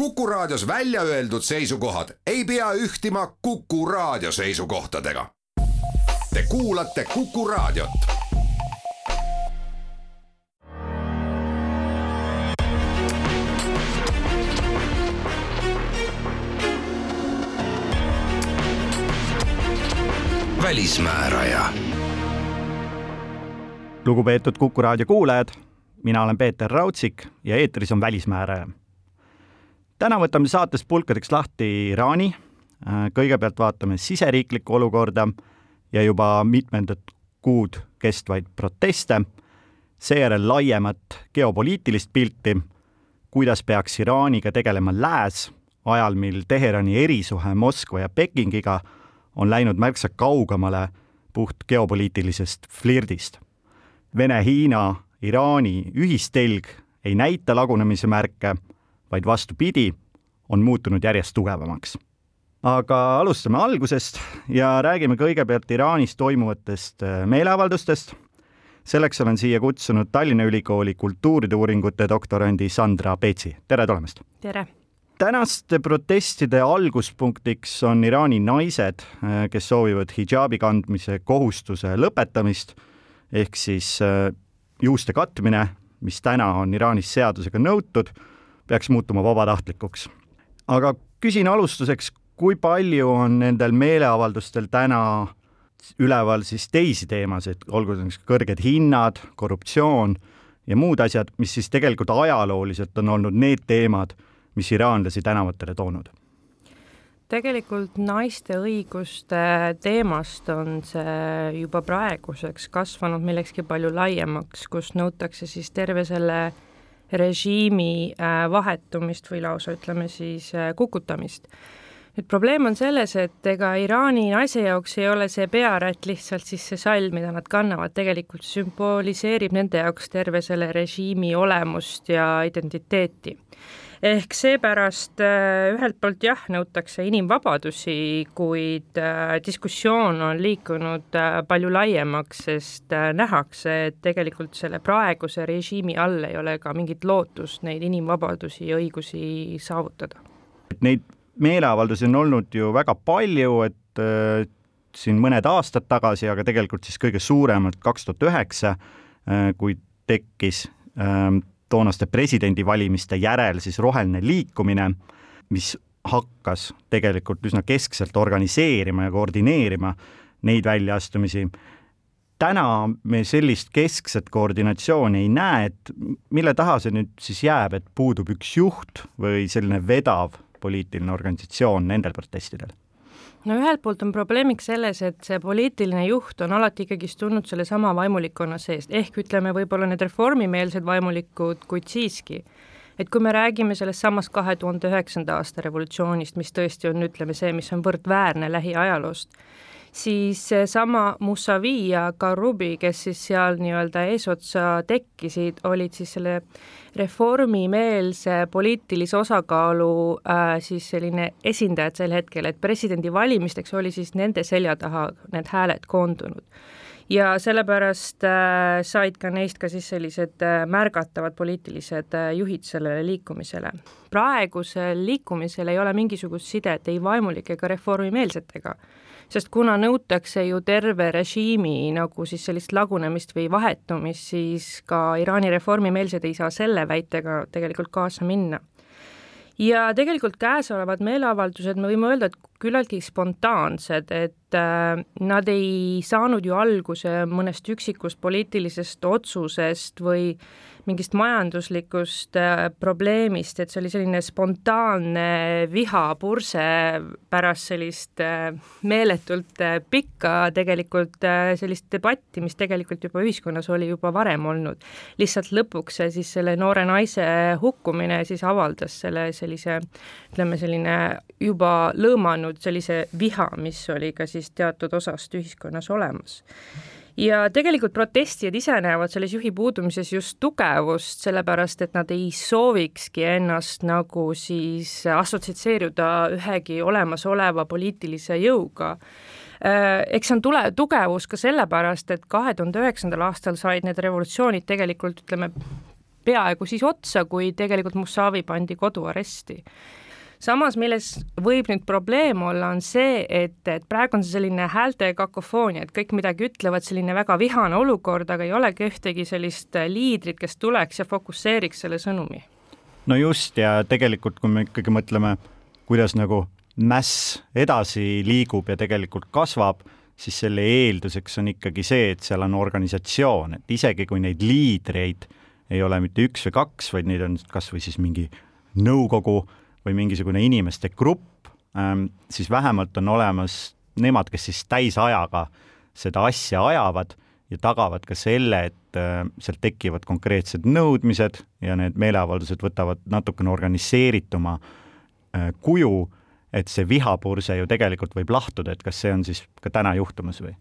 Kuku Raadios välja öeldud seisukohad ei pea ühtima Kuku Raadio seisukohtadega. Te kuulate Kuku Raadiot. välismääraja. lugupeetud Kuku Raadio kuulajad, mina olen Peeter Raudsik ja eetris on Välismääraja täna võtame saates pulkadeks lahti Iraani, kõigepealt vaatame siseriiklikku olukorda ja juba mitmendat kuud kestvaid proteste, seejärel laiemat geopoliitilist pilti, kuidas peaks Iraaniga tegelema Lääs ajal, mil Teherani erisuhe Moskva ja Pekingiga on läinud märksa kaugemale puht geopoliitilisest flirdist. Vene-Hiina, Iraani ühistelg ei näita lagunemise märke vaid vastupidi, on muutunud järjest tugevamaks. aga alustame algusest ja räägime kõigepealt Iraanis toimuvatest äh, meeleavaldustest. selleks olen siia kutsunud Tallinna Ülikooli kultuuride uuringute doktorandi Sandra Peetsi, tere tulemast! tere! tänaste protestide alguspunktiks on Iraani naised, äh, kes soovivad hidžaabi kandmise kohustuse lõpetamist ehk siis äh, juuste katmine, mis täna on Iraanis seadusega nõutud peaks muutuma vabatahtlikuks. aga küsin alustuseks, kui palju on nendel meeleavaldustel täna üleval siis teisi teemasid, olgu näiteks kõrged hinnad, korruptsioon ja muud asjad, mis siis tegelikult ajalooliselt on olnud need teemad, mis iraanlasi tänavatele toonud? tegelikult naiste õiguste teemast on see juba praeguseks kasvanud millekski palju laiemaks, kus nõutakse siis terve selle režiimi äh, vahetumist või lausa ütleme siis äh, kukutamist. nüüd probleem on selles, et ega Iraani naise jaoks ei ole see pearätt lihtsalt siis see sall, mida nad kannavad, tegelikult sümboliseerib nende jaoks terve selle režiimi olemust ja identiteeti ehk seepärast äh, ühelt poolt jah, nõutakse inimvabadusi, kuid äh, diskussioon on liikunud äh, palju laiemaks, sest nähakse, et tegelikult selle praeguse režiimi all ei ole ka mingit lootust neid inimvabadusi ja õigusi saavutada. Neid meeleavaldusi on olnud ju väga palju, et siin mõned aastad tagasi, aga tegelikult siis kõige suuremalt kaks tuhat üheksa, kui tekkis äh, toonaste presidendivalimiste järel siis roheline liikumine, mis hakkas tegelikult üsna keskselt organiseerima ja koordineerima neid väljaastumisi. täna me sellist keskset koordinatsiooni ei näe, et mille taha see nüüd siis jääb, et puudub üks juht või selline vedav poliitiline organisatsioon nendel protestidel? No ühelt poolt on probleemiks selles, et see poliitiline juht on alati ikkagist tulnud sellesama vaimulikkonna seest, ehk ütleme, võib-olla need reformimeelsed vaimulikud, kuid siiski. et kui me räägime sellest samast kahe tuhande üheksanda aasta revolutsioonist, mis tõesti on, ütleme, see, mis on võrdväärne lähiajaloost, siis seesama Mussavi ja Karubi, kes siis seal nii-öelda eesotsa tekkisid, olid siis selle reformimeelse poliitilise osakaalu äh, siis selline esindajad sel hetkel, et presidendivalimisteks oli siis nende selja taha need hääled koondunud ja sellepärast äh, said ka neist ka siis sellised äh, märgatavad poliitilised äh, juhid sellele liikumisele. praegusel liikumisel ei ole mingisugust sidet ei vaimulike ega reformimeelsetega sest kuna nõutakse ju terve režiimi nagu siis sellist lagunemist või vahetumist, siis ka Iraani reformimeelsed ei saa selle väitega tegelikult kaasa minna. Ja tegelikult käesolevad meeleavaldused, me võime öelda, et küllaltki spontaansed, et äh, nad ei saanud ju alguse mõnest üksikust poliitilisest otsusest või mingist majanduslikust äh, probleemist, et see oli selline spontaanne vihapurse pärast sellist äh, meeletult äh, pikka tegelikult sellist debatti, mis tegelikult juba ühiskonnas oli juba varem olnud. lihtsalt lõpuks see siis selle noore naise hukkumine siis avaldas selle sellise ütleme, selline juba lõõmanud sellise viha, mis oli ka siis teatud osast ühiskonnas olemas ja tegelikult protestijad ise näevad selles juhi puudumises just tugevust, sellepärast et nad ei soovikski ennast nagu siis assotsieeruda ühegi olemasoleva poliitilise jõuga. Äh, eks see on tule, tugevus ka sellepärast, et kahe tuhande üheksandal aastal said need revolutsioonid tegelikult ütleme, peaaegu siis otsa, kui tegelikult Mussavi pandi koduaresti samas, milles võib nüüd probleem olla, on see, et, et praegu on see selline häälte kakofoonia, et kõik midagi ütlevad, selline väga vihane olukord, aga ei olegi ühtegi sellist liidrit, kes tuleks ja fokusseeriks selle sõnumi. no just, ja tegelikult, kui me ikkagi mõtleme, kuidas nagu mäss edasi liigub ja tegelikult kasvab, siis selle eelduseks on ikkagi see, et seal on organisatsioon, et isegi kui neid liidreid ei ole mitte üks või kaks, vaid neid on kas või siis mingi nõukogu või mingisugune inimeste grupp, ähm, siis vähemalt on olemas nemad, kes siis täisajaga seda asja ajavad ja tagavad ka selle, et äh, sealt tekivad konkreetsed nõudmised ja need meeleavaldused võtavad natukene organiseerituma äh, kuju, et see vihapurse ju tegelikult võib lahtuda, et kas see on siis ka täna juhtumas või?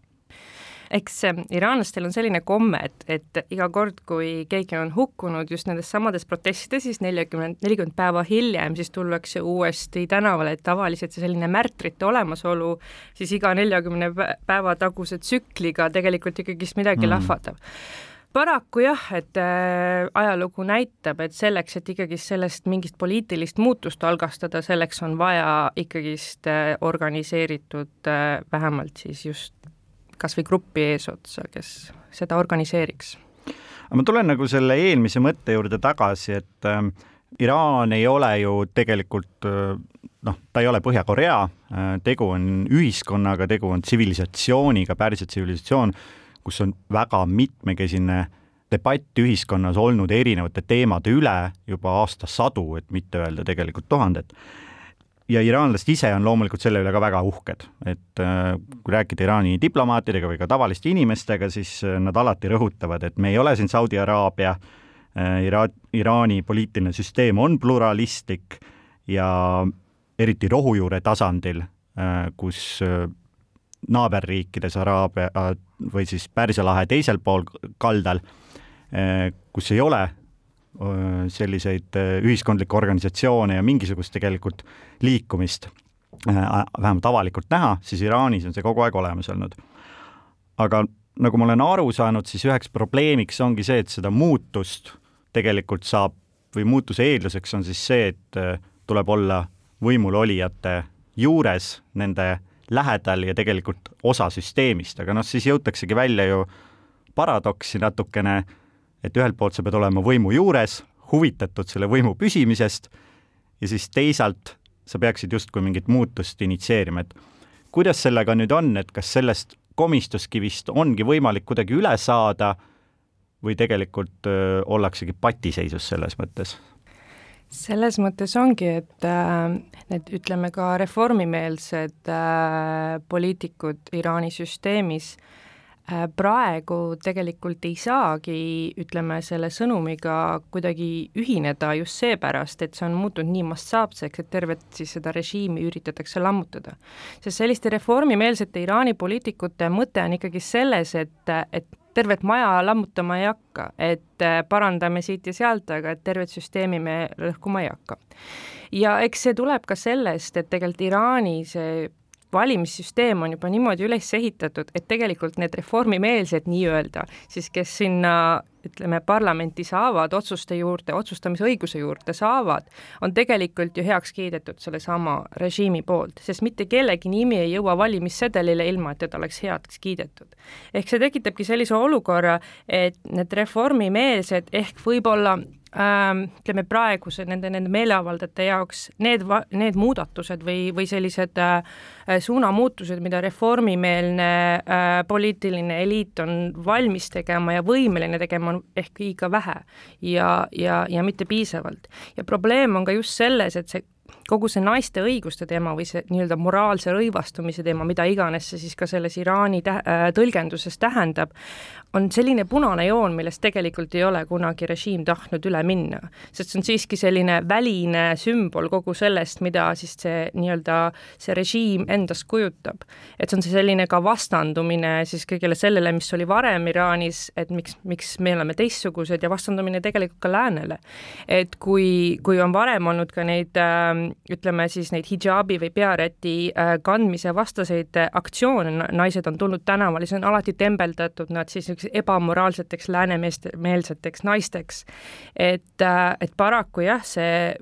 Eks iraanlastel on selline komme, et, et iga kord, kui keegi on hukkunud just nendes samades protestides, siis neljakümmend, nelikümmend päeva hiljem siis tullakse uuesti tänavale, et tavaliselt see selline märtrite olemasolu siis iga neljakümne päeva taguse tsükliga tegelikult ikkagist midagi mm. lahvatab paraku jah, et äh, ajalugu näitab, et selleks, et ikkagi sellest mingit poliitilist muutust algastada, selleks on vaja ikkagist äh, organiseeritud äh, vähemalt siis just kas või gruppi eesotsa, kes seda organiseeriks. aga ma tulen nagu selle eelmise mõtte juurde tagasi, et äh, Iraan ei ole ju tegelikult äh, noh, ta ei ole Põhja-Korea äh,, tegu on ühiskonnaga, tegu on tsivilisatsiooniga, Pärsia tsivilisatsioon, kus on väga mitmekesine debatt ühiskonnas olnud erinevate teemade üle juba aastasadu, et mitte öelda tegelikult tuhandet ja iraanlased ise on loomulikult selle üle ka väga uhked, et äh, kui rääkida Iraani diplomaatidega või ka tavaliste inimestega, siis äh, nad alati rõhutavad, et me ei ole siin Saudi Araabia, äh, Ira-, Iraani poliitiline süsteem on pluralistlik ja eriti rohujuure tasandil, kus naaberriikides Araabia või siis Pärsia lahe teisel pool kaldal, kus ei ole selliseid ühiskondlikke organisatsioone ja mingisugust tegelikult liikumist vähemalt avalikult näha, siis Iraanis on see kogu aeg olemas olnud. aga nagu ma olen aru saanud, siis üheks probleemiks ongi see, et seda muutust tegelikult saab või muutuse eelduseks on siis see, et tuleb olla võimulolijate juures, nende lähedal ja tegelikult osa süsteemist, aga noh, siis jõutaksegi välja ju paradoksi natukene et ühelt poolt sa pead olema võimu juures, huvitatud selle võimu püsimisest ja siis teisalt sa peaksid justkui mingit muutust initsieerima, et kuidas sellega nüüd on, et kas sellest komistuskivist ongi võimalik kuidagi üle saada või tegelikult öö, ollaksegi patiseisus selles mõttes? selles mõttes ongi, et äh, need ütleme ka reformimeelsed äh, poliitikud Iraani süsteemis äh, praegu tegelikult ei saagi, ütleme, selle sõnumiga kuidagi ühineda just seepärast, et see on muutunud nii mastaapseks, et tervet siis seda režiimi üritatakse lammutada. sest selliste reformimeelsete Iraani poliitikute mõte on ikkagi selles, et, et tervet maja lammutama ei hakka, et parandame siit ja sealt, aga et tervet süsteemi me lõhkuma ei hakka. ja eks see tuleb ka sellest, et tegelikult Iraani see valimissüsteem on juba niimoodi üles ehitatud, et tegelikult need reformimeelsed nii-öelda, siis kes sinna ütleme, parlamenti saavad, otsuste juurde, otsustamisõiguse juurde saavad, on tegelikult ju heaks kiidetud sellesama režiimi poolt, sest mitte kellegi nimi ei jõua valimissedelile, ilma et teda oleks heaks kiidetud. ehk see tekitabki sellise olukorra, et need reformimeelsed ehk võib-olla ütleme praeguse nende, nende meeleavaldajate jaoks need, need muudatused või, või sellised äh, suunamuutused, mida reformimeelne äh, poliitiline eliit on valmis tegema ja võimeline tegema, on ehk liiga vähe ja, ja, ja mitte piisavalt. ja probleem on ka just selles, et see kogu see naiste õiguste teema või see nii-öelda moraalse rõivastumise teema, mida iganes see siis ka selles Iraani tä-, äh, tõlgenduses tähendab, on selline punane joon, millest tegelikult ei ole kunagi režiim tahtnud üle minna. sest see on siiski selline väline sümbol kogu sellest, mida siis see nii-öelda, see režiim endast kujutab. et see on see selline ka vastandumine siis kõigele sellele, mis oli varem Iraanis, et miks, miks me oleme teistsugused ja vastandumine tegelikult ka läänele. et kui, kui on varem olnud ka neid äh, ütleme siis neid hidžaabi või pearäti äh, kandmise vastaseid aktsioone, naised on tulnud tänavale, siis on alati tembeldatud nad siis niisuguseks ebamoraalseteks läänemeelseteks naisteks. et, äh, et paraku jah, see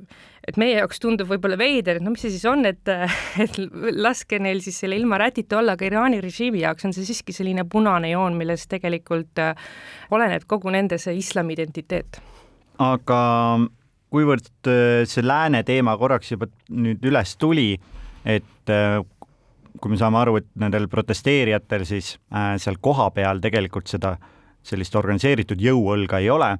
et meie jaoks tundub võib-olla veider, et no mis see siis on, et, et laske neil siis selle ilma rätita olla, aga Iraani režiimi jaoks on see siiski selline punane joon, millest tegelikult äh, oleneb kogu nende see islami identiteet. aga kuivõrd äh, see lääne teema korraks juba nüüd üles tuli, et äh, kui me saame aru, et nendel protesteerijatel siis seal kohapeal tegelikult seda sellist organiseeritud jõuõlga ei ole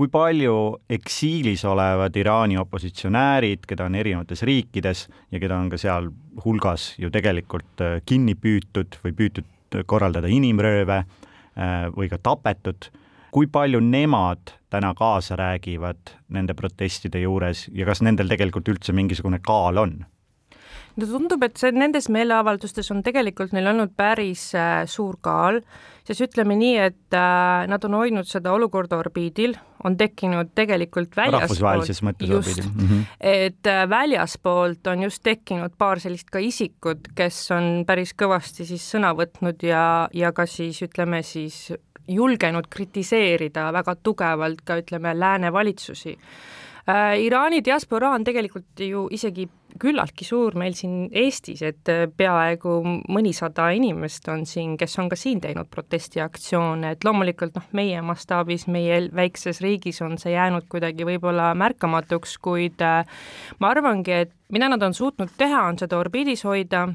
kui palju eksiilis olevad Iraani opositsionäärid, keda on erinevates riikides ja keda on ka seal hulgas ju tegelikult äh, kinni püütud või püütud korraldada inimrööve äh, või ka tapetud, kui palju nemad täna kaasa räägivad nende protestide juures ja kas nendel tegelikult üldse mingisugune kaal on? no tundub, et see nendes meeleavaldustes on tegelikult neil olnud päris äh, suur kaal, siis ütleme nii, et äh, nad on hoidnud seda olukorda orbiidil, on tekkinud tegelikult mõttes orbiidil mm. -hmm. et äh, väljaspoolt on just tekkinud paar sellist ka isikut, kes on päris kõvasti siis sõna võtnud ja, ja ka siis ütleme siis julgenud kritiseerida väga tugevalt ka ütleme lääne valitsusi äh,. Iraani diasporaa on tegelikult ju isegi küllaltki suur meil siin Eestis, et äh, peaaegu mõnisada inimest on siin, kes on ka siin teinud protestiaktsioone, et loomulikult noh, meie mastaabis, meie väikses riigis on see jäänud kuidagi võib-olla märkamatuks, kuid äh, ma arvangi, et mida nad on suutnud teha, on seda orbiidis hoida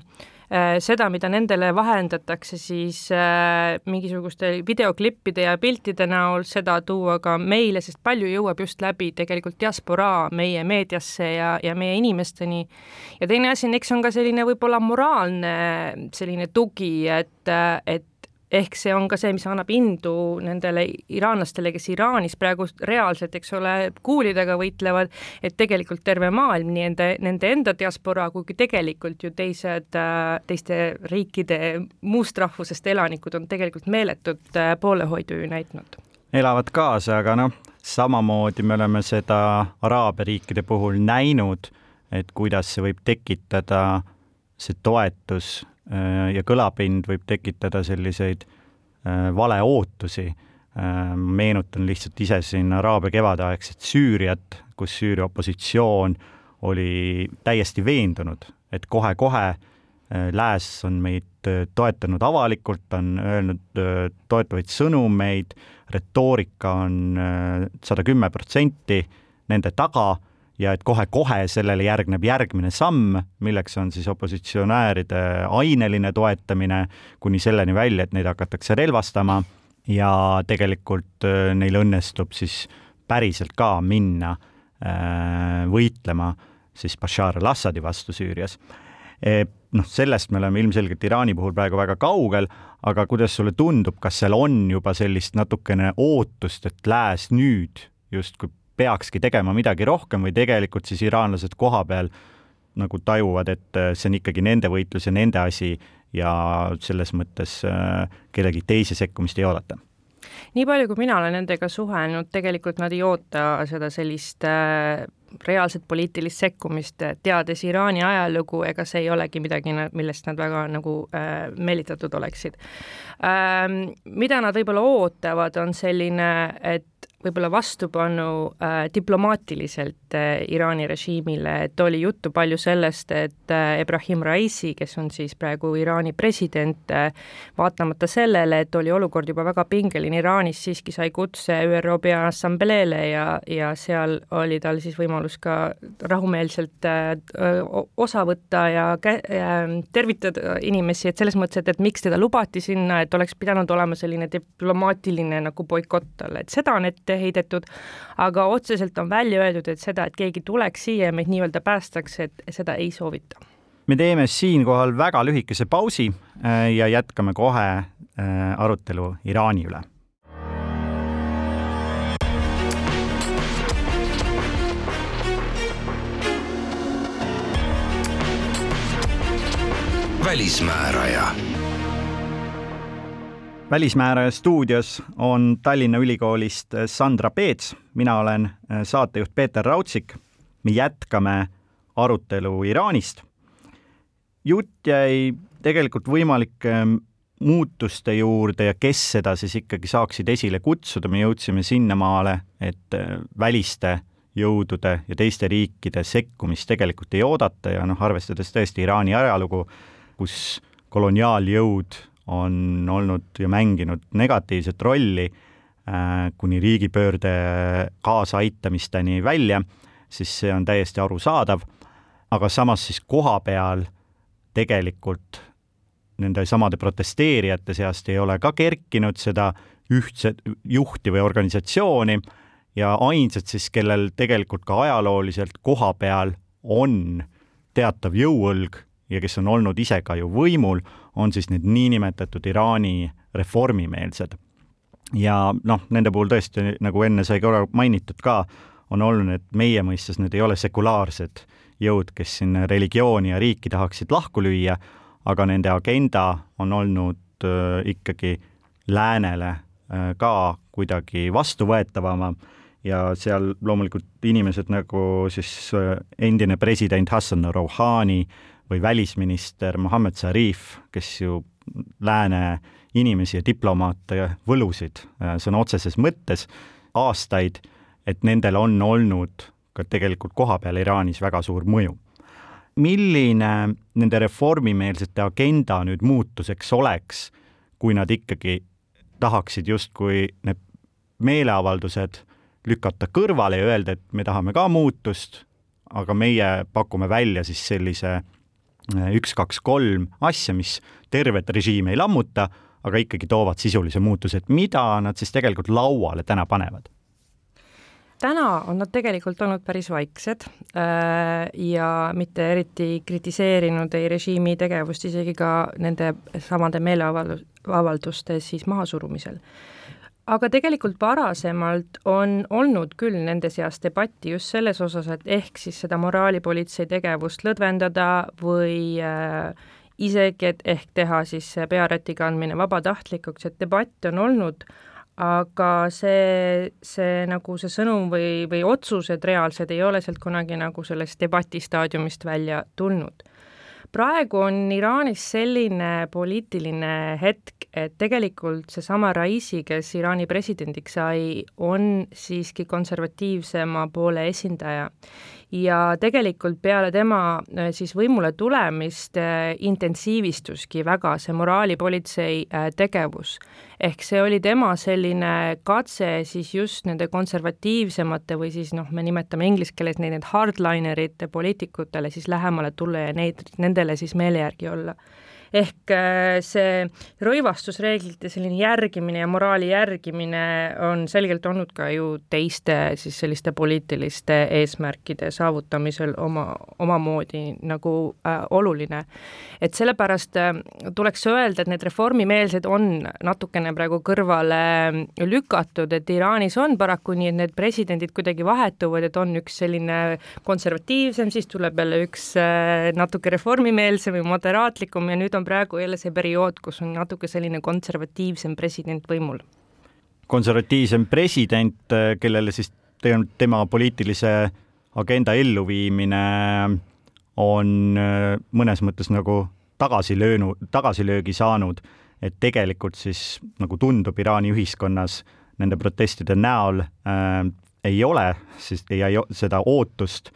seda, mida nendele vahendatakse siis äh, mingisuguste videoklippide ja piltide näol, seda tuua ka meile, sest palju jõuab just läbi tegelikult diasporaa meie meediasse ja, ja meie inimesteni. ja teine asi eks on ka selline võib-olla moraalne selline tugi, et, et ehk see on ka see, mis annab indu nendele iraanlastele, kes Iraanis praegu reaalselt, eks ole, kuulidega võitlevad, et tegelikult terve maailm, nii nende, nende enda diasporaa kui ka tegelikult ju teised, teiste riikide muust rahvusest elanikud on tegelikult meeletut poolehoidu ju näidanud. elavad kaasa, aga noh, samamoodi me oleme seda Araabia riikide puhul näinud, et kuidas see võib tekitada see toetus Äh, ja kõlapind võib tekitada selliseid äh, valeootusi. Äh, meenutan lihtsalt ise siin Araabia kevadaegset Süüriat, kus Süüria opositsioon oli täiesti veendunud, et kohe-kohe lääs on meid toetanud avalikult, on öelnud toetavaid sõnumeid, retoorika on sada kümme protsenti nende taga ja et kohe-kohe sellele järgneb järgmine samm, milleks on siis opositsionääride aineline toetamine kuni selleni välja, et neid hakatakse relvastama ja tegelikult äh, neil õnnestub siis päriselt ka minna äh, võitlema siis Bashar al-Assadi vastu Süürias e,. noh, sellest me oleme ilmselgelt Iraani puhul praegu väga kaugel, aga kuidas sulle tundub, kas seal on juba sellist natukene ootust, et lääs nüüd justkui peakski tegema midagi rohkem või tegelikult siis iraanlased koha peal nagu tajuvad, et äh, see on ikkagi nende võitlus ja nende asi ja selles mõttes äh, kellegi teise sekkumist ei oodata? nii palju, kui mina olen nendega suhelnud, tegelikult nad ei oota seda sellist äh, reaalset poliitilist sekkumist, teades Iraani ajalugu, ega see ei olegi midagi, millest nad väga nagu äh, meelitatud oleksid ähm,. mida nad võib-olla ootavad, on selline, et võib-olla vastupanu äh, diplomaatiliselt äh, Iraani režiimile, et oli juttu palju sellest, et äh, Ibrahim Raisi, kes on siis praegu Iraani president äh,, vaatamata sellele, et oli olukord juba väga pingeline Iraanis, siiski sai kutse ÜRO Peaassambleele ja, ja seal oli tal siis võimalus ka rahumeelselt äh, osa võtta ja kä-, äh, tervitada inimesi, et selles mõttes, et, et miks teda lubati sinna, et oleks pidanud olema selline diplomaatiline nagu boikott talle, et seda on ette ette heidetud, aga otseselt on välja öeldud, et seda, et keegi tuleks siia ja meid nii-öelda päästaks, et seda ei soovita. me teeme siinkohal väga lühikese pausi äh, ja jätkame kohe äh, arutelu Iraani üle välismääraja välismääraja stuudios on Tallinna Ülikoolist Sandra Peets, mina olen äh, saatejuht Peeter Raudsik. me jätkame arutelu Iraanist. jutt jäi tegelikult võimalike muutuste juurde ja kes seda siis ikkagi saaksid esile kutsuda, me jõudsime sinnamaale, et väliste jõudude ja teiste riikide sekkumist tegelikult ei oodata ja noh, arvestades tõesti Iraani ajalugu, kus koloniaaljõud on olnud ja mänginud negatiivset rolli äh, kuni riigipöörde kaasaaitamisteni välja, siis see on täiesti arusaadav, aga samas siis koha peal tegelikult nende samade protesteerijate seast ei ole ka kerkinud seda ühtset juhti või organisatsiooni ja ainsad siis, kellel tegelikult ka ajalooliselt koha peal on teatav jõuõlg ja kes on olnud ise ka ju võimul, on siis need niinimetatud Iraani reformimeelsed. ja noh, nende puhul tõesti, nagu enne sai korra mainitud ka, on olnud, et meie mõistes need ei ole sekulaarsed jõud, kes siin religiooni ja riiki tahaksid lahku lüüa, aga nende agenda on olnud äh, ikkagi läänele äh, ka kuidagi vastuvõetavam ja seal loomulikult inimesed nagu siis äh, endine president Hassan Rouhani või välisminister Mohammed Zarif, kes ju lääne inimesi ja diplomaate võlusid äh, sõna otseses mõttes aastaid, et nendel on olnud ka tegelikult kohapeal Iraanis väga suur mõju. milline nende reformimeelsete agenda nüüd muutuseks oleks, kui nad ikkagi tahaksid justkui need meeleavaldused lükata kõrvale ja öelda, et me tahame ka muutust, aga meie pakume välja siis sellise üks, kaks, kolm asja, mis tervet režiimi ei lammuta, aga ikkagi toovad sisulise muutuse, et mida nad siis tegelikult lauale täna panevad? täna on nad tegelikult olnud päris vaiksed äh, ja mitte eriti kritiseerinud ei režiimi tegevust isegi ka nende samade meeleavalduste siis mahasurumisel aga tegelikult varasemalt on olnud küll nende seas debatti just selles osas, et ehk siis seda moraalipolitsei tegevust lõdvendada või äh, isegi, et ehk teha siis pearäti kandmine vabatahtlikuks, et debatt on olnud, aga see, see nagu see sõnum või, või otsused reaalsed ei ole sealt kunagi nagu sellest debati staadiumist välja tulnud. Praegu on Iraanis selline poliitiline hetk, et tegelikult seesama Raisi, kes Iraani presidendiks sai, on siiski konservatiivsema poole esindaja ja tegelikult peale tema äh, siis võimule tulemist äh, intensiivistuski väga see moraalipolitsei äh, tegevus. ehk see oli tema selline katse siis just nende konservatiivsemate või siis noh, me nimetame inglise keeles neid, need hardlinerite poliitikutele siis lähemale tulla ja neid, nendele siis meele järgi olla ehk äh, see rõivastusreeglite selline järgimine ja moraali järgimine on selgelt olnud ka ju teiste siis selliste poliitiliste eesmärkide saavutamisel oma, omamoodi nagu äh, oluline. et sellepärast äh, tuleks öelda, et need reformimeelsed on natukene praegu kõrvale lükatud, et Iraanis on paraku nii, et need presidendid kuidagi vahetuvad, et on üks selline konservatiivsem, siis tuleb jälle üks äh, natuke reformimeelsem või moderaatlikum ja nüüd on praegu jälle see periood, kus on natuke selline konservatiivsem president võimul. konservatiivsem president, kellele siis tema poliitilise agenda elluviimine on äh, mõnes mõttes nagu tagasi löönud, tagasilöögi saanud, et tegelikult siis nagu tundub Iraani ühiskonnas nende protestide näol äh, ei ole siis ei, seda ootust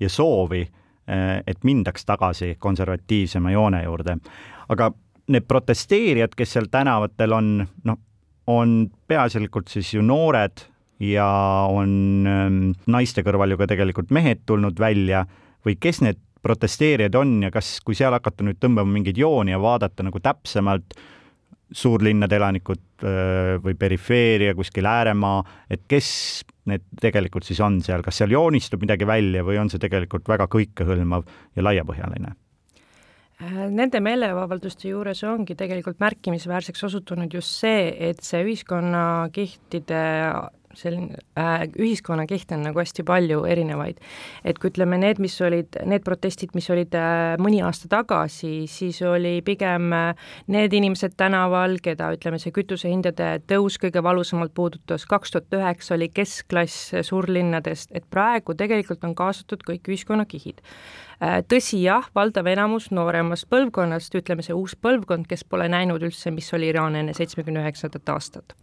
ja soovi äh,, et mindaks tagasi konservatiivsema joone juurde. Aga need protesteerijad, kes seal tänavatel on, noh, on peaasjalikult siis ju noored ja on ähm, naiste kõrval ju ka tegelikult mehed tulnud välja või kes need protesteerijad on ja kas, kui seal hakata nüüd tõmbama mingeid jooni ja vaadata nagu täpsemalt, suurlinnade elanikud või perifeeria, kuskil ääremaa, et kes need tegelikult siis on seal, kas seal joonistub midagi välja või on see tegelikult väga kõikehõlmav ja laiapõhjaline? Nende meeleavalduste juures ongi tegelikult märkimisväärseks osutunud just see, et see ühiskonnakihtide selline äh, ühiskonnakiht on nagu hästi palju erinevaid. et kui ütleme, need, mis olid, need protestid, mis olid äh, mõni aasta tagasi, siis oli pigem äh, need inimesed tänaval, keda ütleme, see kütusehindade tõus kõige valusamalt puudutas, kaks tuhat üheksa oli keskklass suurlinnadest, et praegu tegelikult on kaasatud kõik ühiskonnakihid äh,. Tõsi jah, valdav enamus nooremast põlvkonnast, ütleme see uus põlvkond, kes pole näinud üldse, mis oli Iraan enne seitsmekümne üheksandat aastat.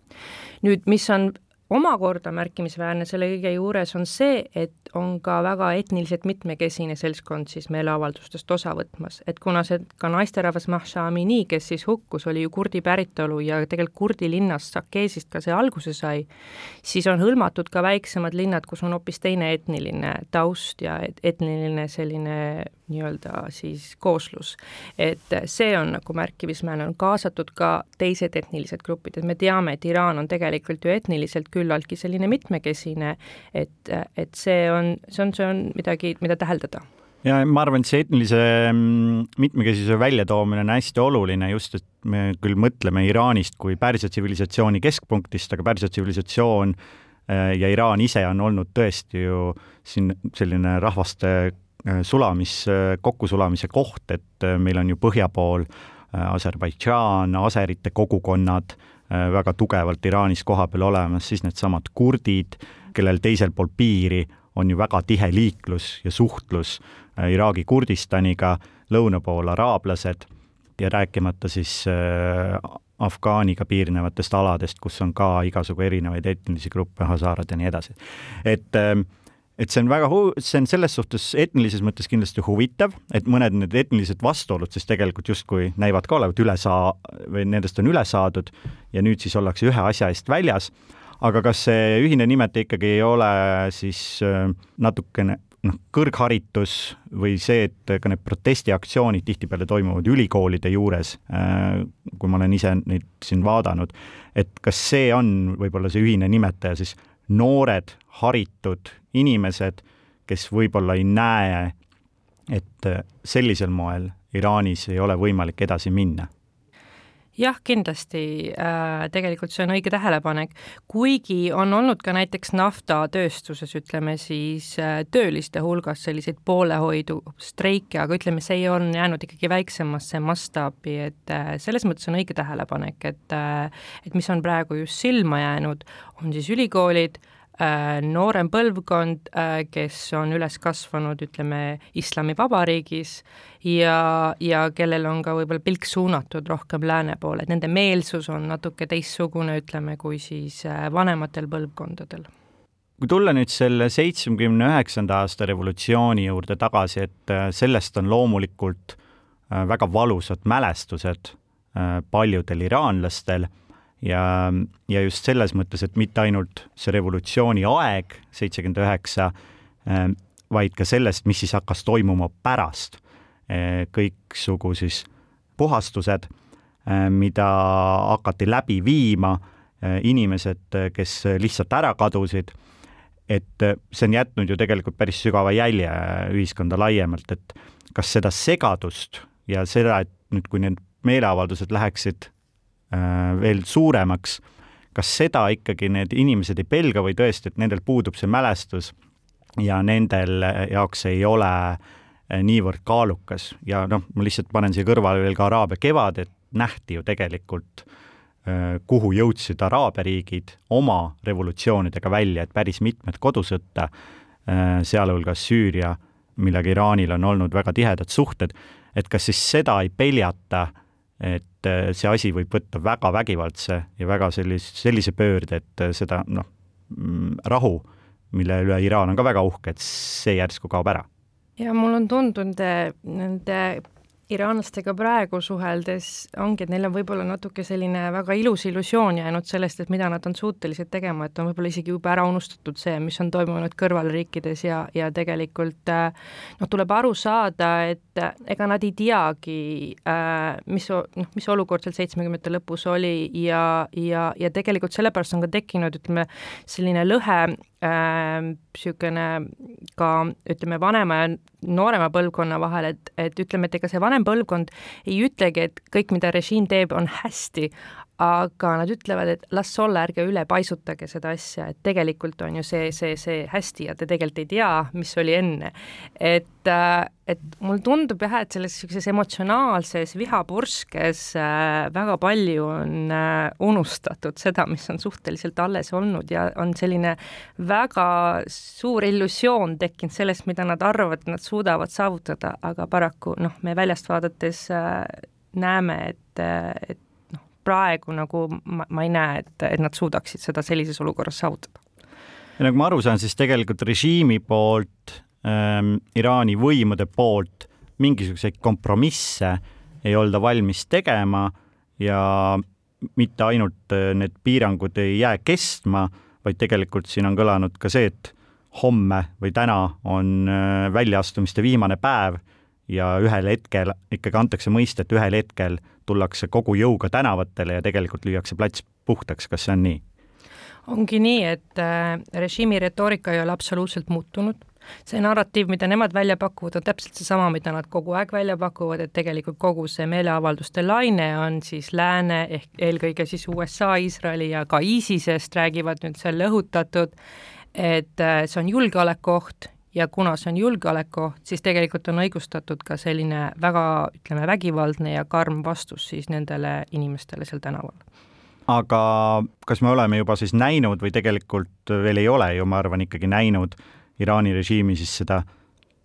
nüüd, mis on omakorda märkimisväärne selle kõige juures on see, et on ka väga etniliselt mitmekesine seltskond siis meeleavaldustest osa võtmas, et kuna see ka naisterahvas Mahsa Amini, kes siis hukkus, oli ju kurdi päritolu ja tegelikult kurdi linnast Sakeesist ka see alguse sai, siis on hõlmatud ka väiksemad linnad, kus on hoopis teine etniline taust ja etniline selline nii-öelda siis kooslus. et see on nagu märkimisväärne, on kaasatud ka teised etnilised grupid, et me teame, et Iraan on tegelikult ju etniliselt küllaltki selline mitmekesine, et, et see on, see on, see on midagi, mida täheldada ja ma arvan, et see etnilise mm, mitmekesisuse väljatoomine on hästi oluline just, et me küll mõtleme Iraanist kui Pärsia tsivilisatsiooni keskpunktist, aga Pärsia tsivilisatsioon äh, ja Iraan ise on olnud tõesti ju siin selline rahvaste sulamis, kokkusulamise koht, et äh, meil on ju põhja pool Aserbaidžaan, aserite kogukonnad väga tugevalt Iraanis kohapeal olemas, siis needsamad kurdid, kellel teisel pool piiri on ju väga tihe liiklus ja suhtlus Äh, Iraagi Kurdistaniga, lõuna pool araablased ja rääkimata siis äh, Afgaaniga piirnevatest aladest, kus on ka igasugu erinevaid etnilisi gruppe, hasaarad ja nii edasi. et ähm, et see on väga see on selles suhtes etnilises mõttes kindlasti huvitav, et mõned need etnilised vastuolud siis tegelikult justkui näivad ka olevat üle saa- või nendest on üle saadud ja nüüd siis ollakse ühe asja eest väljas. aga kas see ühine nimetaja ikkagi ei ole siis äh, natukene noh, kõrgharitus või see, et ka need protestiaktsioonid tihtipeale toimuvad ülikoolide juures, äh, kui ma olen ise neid siin vaadanud, et kas see on võib-olla see ühine nimetaja siis noored, haritud inimesed, kes võib-olla ei näe, et sellisel moel Iraanis ei ole võimalik edasi minna jah, kindlasti äh, tegelikult see on õige tähelepanek, kuigi on olnud ka näiteks naftatööstuses, ütleme siis äh, tööliste hulgas selliseid poolehoidu streike, aga ütleme, see on jäänud ikkagi väiksemasse mastaabi, et äh, selles mõttes on õige tähelepanek, et äh, et mis on praegu just silma jäänud, on siis ülikoolid äh,, noorem põlvkond, äh, kes on üles kasvanud, ütleme, islamivabariigis ja, ja kellel on ka võib-olla pilk suunatud rohkem lääne poole, et nende meelsus on natuke teistsugune, ütleme, kui siis äh, vanematel põlvkondadel. Kui tulla nüüd selle seitsmekümne üheksanda aasta revolutsiooni juurde tagasi, et sellest on loomulikult väga valusad mälestused paljudel iraanlastel ja, ja just selles mõttes, et mitte ainult see revolutsiooni aeg, seitsekümmend üheksa, ähm, vaid ka sellest, mis siis hakkas toimuma pärast. Äh, kõiksugu siis puhastused, äh, mida hakati läbi viima, äh, inimesed, kes lihtsalt ära kadusid, et see on jätnud ju tegelikult päris sügava jälje ühiskonda laiemalt, et kas seda segadust ja seda, et nüüd, kui need meeleavaldused läheksid Äh, veel suuremaks. kas seda ikkagi need inimesed ei pelga või tõesti, et nendel puudub see mälestus ja nendel jaoks ei ole äh, niivõrd kaalukas ja noh, ma lihtsalt panen siia kõrvale veel ka Araabia kevad, et nähti ju tegelikult, äh, kuhu jõudsid Araabia riigid oma revolutsioonidega välja, et päris mitmed kodusõtta, sealhulgas Süüria, millega Iraanil on olnud väga tihedad suhted, et kas siis seda ei peljata et äh, see asi võib võtta väga vägivaldse ja väga sellise, sellise pöörde, et äh, seda noh, mm, rahu, mille üle Iraan on ka väga uhke, et see järsku kaob ära. ja mul on tundunud nende iraanlastega praegu suheldes ongi, et neil on võib-olla natuke selline väga ilus illusioon jäänud sellest, et mida nad on suutelised tegema, et on võib-olla isegi juba ära unustatud see, mis on toimunud kõrvalriikides ja, ja tegelikult noh, tuleb aru saada, et ega nad ei teagi, äh, mis, noh, mis olukord seal seitsmekümnendate lõpus oli ja, ja, ja tegelikult sellepärast on ka tekkinud, ütleme, selline lõhe niisugune äh, ka ütleme, vanema ja noorema põlvkonna vahel, et, et ütleme, et ega see vanem põlvkond ei ütlegi, et kõik, mida režiim teeb, on hästi, aga nad ütlevad, et las olla, ärge üle paisutage seda asja, et tegelikult on ju see, see, see hästi ja te tegelikult ei tea, mis oli enne. et, äh, et mulle tundub jah, et selles niisuguses emotsionaalses vihapurskes äh, väga palju on äh, unustatud seda, mis on suhteliselt alles olnud ja on selline väga suur illusioon tekkinud sellest, mida nad arvavad, et nad suudavad saavutada, aga paraku noh, me väljast vaadates näeme, et, et praegu nagu ma, ma ei näe, et, et nad suudaksid seda sellises olukorras saavutada. ja nagu ma aru saan, siis tegelikult režiimi poolt ähm,, Iraani võimude poolt mingisuguseid kompromisse ei olda valmis tegema ja mitte ainult äh, need piirangud ei jää kestma, vaid tegelikult siin on kõlanud ka see, et homme või täna on äh, väljaastumiste viimane päev ja ühel hetkel ikkagi antakse mõista, et ühel hetkel tullakse kogu jõuga tänavatele ja tegelikult lüüakse plats puhtaks, kas see on nii? ongi nii, et äh, režiimi retoorika ei ole absoluutselt muutunud, see narratiiv, mida nemad välja pakuvad, on täpselt seesama, mida nad kogu aeg välja pakuvad, et tegelikult kogu see meeleavalduste laine on siis lääne ehk eelkõige siis USA, Iisraeli ja ka ISISest räägivad nüüd seal õhutatud, et äh, see on julgeolekuoht ja kuna see on julgeolekuoht, siis tegelikult on õigustatud ka selline väga, ütleme, vägivaldne ja karm vastus siis nendele inimestele seal tänaval. aga kas me oleme juba siis näinud või tegelikult veel ei ole ju, ma arvan, ikkagi näinud Iraani režiimi siis seda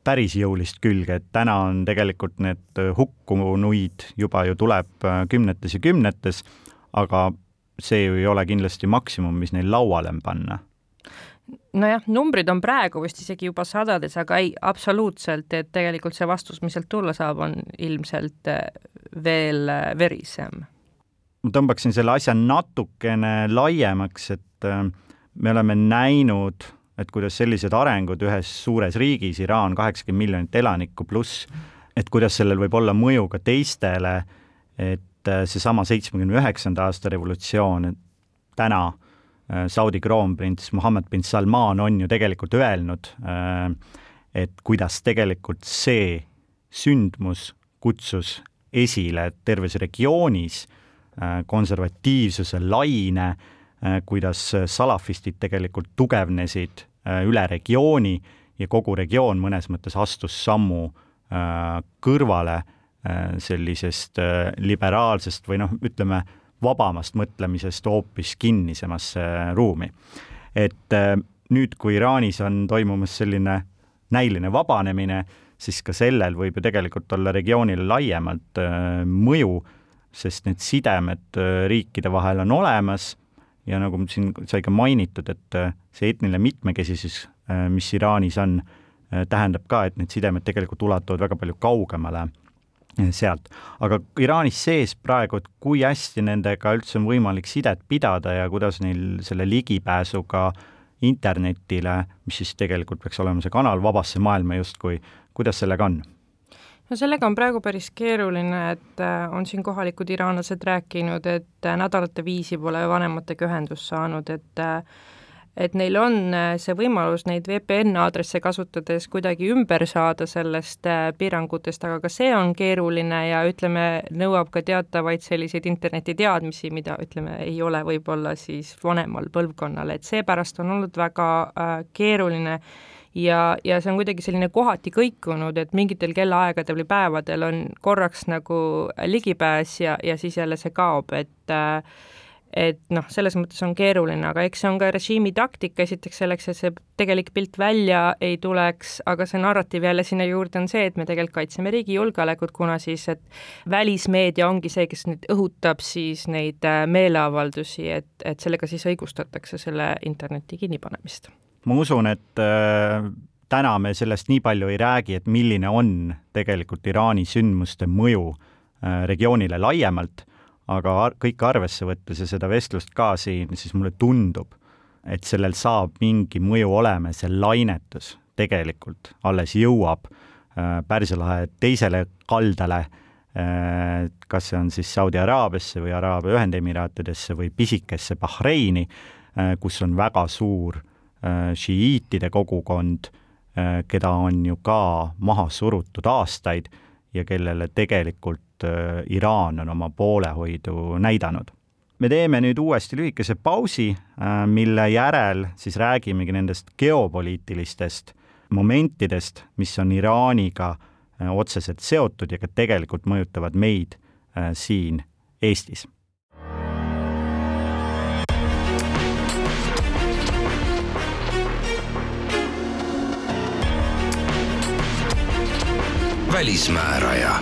päris jõulist külge, et täna on tegelikult need hukkunuid juba ju tuleb kümnetes ja kümnetes, aga see ju ei ole kindlasti maksimum, mis neil lauale panna nojah, numbrid on praegu vist isegi juba sadades, aga ei, absoluutselt, et tegelikult see vastus, mis sealt tulla saab, on ilmselt eh, veel eh, verisem. ma tõmbaksin selle asja natukene laiemaks, et eh, me oleme näinud, et kuidas sellised arengud ühes suures riigis, Iraan, kaheksakümmend miljonit elanikku pluss, et kuidas sellel võib olla mõju ka teistele, et seesama seitsmekümne üheksanda aasta revolutsioon, et täna äh, Äh, Saudi kroonprints Muhamed bin Salman on ju tegelikult öelnud, äh, et kuidas tegelikult see sündmus kutsus esile terves regioonis äh, konservatiivsuse laine, kuidas salafistid tegelikult tugevnesid üle regiooni ja kogu regioon mõnes mõttes astus sammu kõrvale sellisest liberaalsest või noh, ütleme, vabamast mõtlemisest hoopis kinnisemasse ruumi. et äh, nüüd, kui Iraanis on toimumas selline näiline vabanemine, siis ka sellel võib ju tegelikult olla regioonile laiemalt äh, mõju, sest need sidemed äh, riikide vahel on olemas ja nagu siin sai ka mainitud, et see etniline mitmekesisus, mis Iraanis on, tähendab ka, et need sidemed tegelikult ulatuvad väga palju kaugemale sealt. aga Iraanis sees praegu, et kui hästi nendega üldse on võimalik sidet pidada ja kuidas neil selle ligipääsuga internetile, mis siis tegelikult peaks olema see kanal vabasse maailma justkui, kuidas sellega on? no sellega on praegu päris keeruline, et äh, on siin kohalikud iraanlased rääkinud, et äh, nädalate viisi pole vanematega ühendust saanud, et äh, et neil on äh, see võimalus neid VPN-aadresse kasutades kuidagi ümber saada sellest äh, piirangutest, aga ka see on keeruline ja ütleme, nõuab ka teatavaid selliseid internetiteadmisi, mida ütleme, ei ole võib-olla siis vanemal põlvkonnal, et seepärast on olnud väga äh, keeruline ja, ja see on kuidagi selline kohati kõikunud, et mingitel kellaaegadel või päevadel on korraks nagu ligipääs ja, ja siis jälle see kaob, et äh, et noh, selles mõttes on keeruline, aga eks see on ka režiimi taktika, esiteks selleks, et see tegelik pilt välja ei tuleks, aga see narratiiv jälle sinna juurde on see, et me tegelikult kaitseme riigi julgeolekut, kuna siis, et välismeedia ongi see, kes nüüd õhutab siis neid äh, meeleavaldusi, et, et sellega siis õigustatakse selle interneti kinnipanemist. ma usun, et äh, täna me sellest nii palju ei räägi, et milline on tegelikult Iraani sündmuste mõju äh, regioonile laiemalt aga ar kõike arvesse võttes ja seda vestlust ka siin, siis mulle tundub, et sellel saab mingi mõju olema see lainetus tegelikult alles jõuab äh, Pärsia lahe teisele kaldale äh,, kas see on siis Saudi Araabiasse või Araabia Ühendemiraatidesse või pisikesse Bahreini äh,, kus on väga suur äh, šiiitide kogukond äh,, keda on ju ka maha surutud aastaid ja kellele tegelikult Äh, Iraan on oma poolehoidu näidanud. me teeme nüüd uuesti lühikese pausi, äh, mille järel siis räägimegi nendest geopoliitilistest momentidest, mis on Iraaniga äh, otseselt seotud ja ka tegelikult mõjutavad meid siin Eestis. välismääraja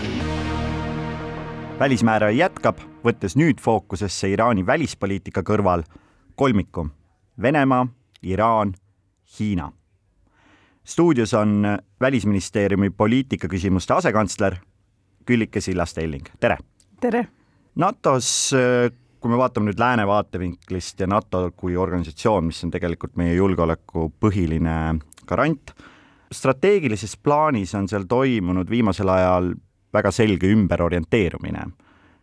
välismääraja jätkab, võttes nüüd fookusesse Iraani välispoliitika kõrval kolmiku Venemaa, Iraan, Hiina. stuudios on Välisministeeriumi poliitikaküsimuste asekantsler Küllike Sillaste-Elling, tere! tere! NATO-s, kui me vaatame nüüd lääne vaatevinklist ja NATO kui organisatsioon, mis on tegelikult meie julgeoleku põhiline garant, strateegilises plaanis on seal toimunud viimasel ajal väga selge ümberorienteerumine.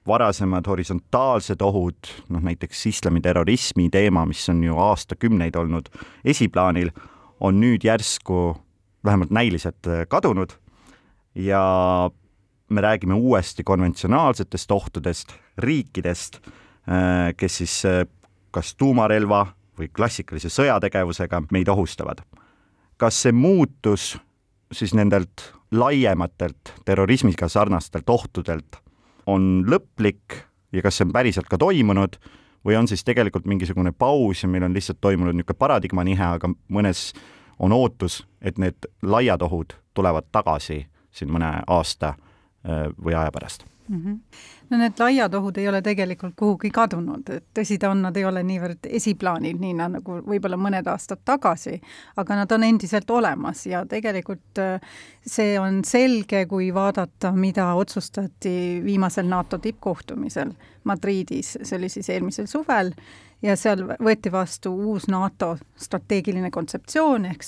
varasemad horisontaalsed ohud, noh näiteks islamiterrorismi teema, mis on ju aastakümneid olnud esiplaanil, on nüüd järsku vähemalt näiliselt kadunud ja me räägime uuesti konventsionaalsetest ohtudest, riikidest, kes siis kas tuumarelva või klassikalise sõjategevusega meid ohustavad. kas see muutus siis nendelt laiematelt terrorismiga sarnastelt ohtudelt on lõplik ja kas see on päriselt ka toimunud või on siis tegelikult mingisugune paus ja meil on lihtsalt toimunud niisugune paradigma nihe, aga mõnes on ootus, et need laiad ohud tulevad tagasi siin mõne aasta või aja pärast mm. -hmm. no need laiad ohud ei ole tegelikult kuhugi kadunud, et tõsi ta on, nad ei ole niivõrd esiplaanil, nii nagu võib-olla mõned aastad tagasi, aga nad on endiselt olemas ja tegelikult äh, see on selge, kui vaadata, mida otsustati viimasel NATO tippkohtumisel Madridis, see oli siis eelmisel suvel, ja seal võeti vastu uus NATO strateegiline kontseptsioon ehk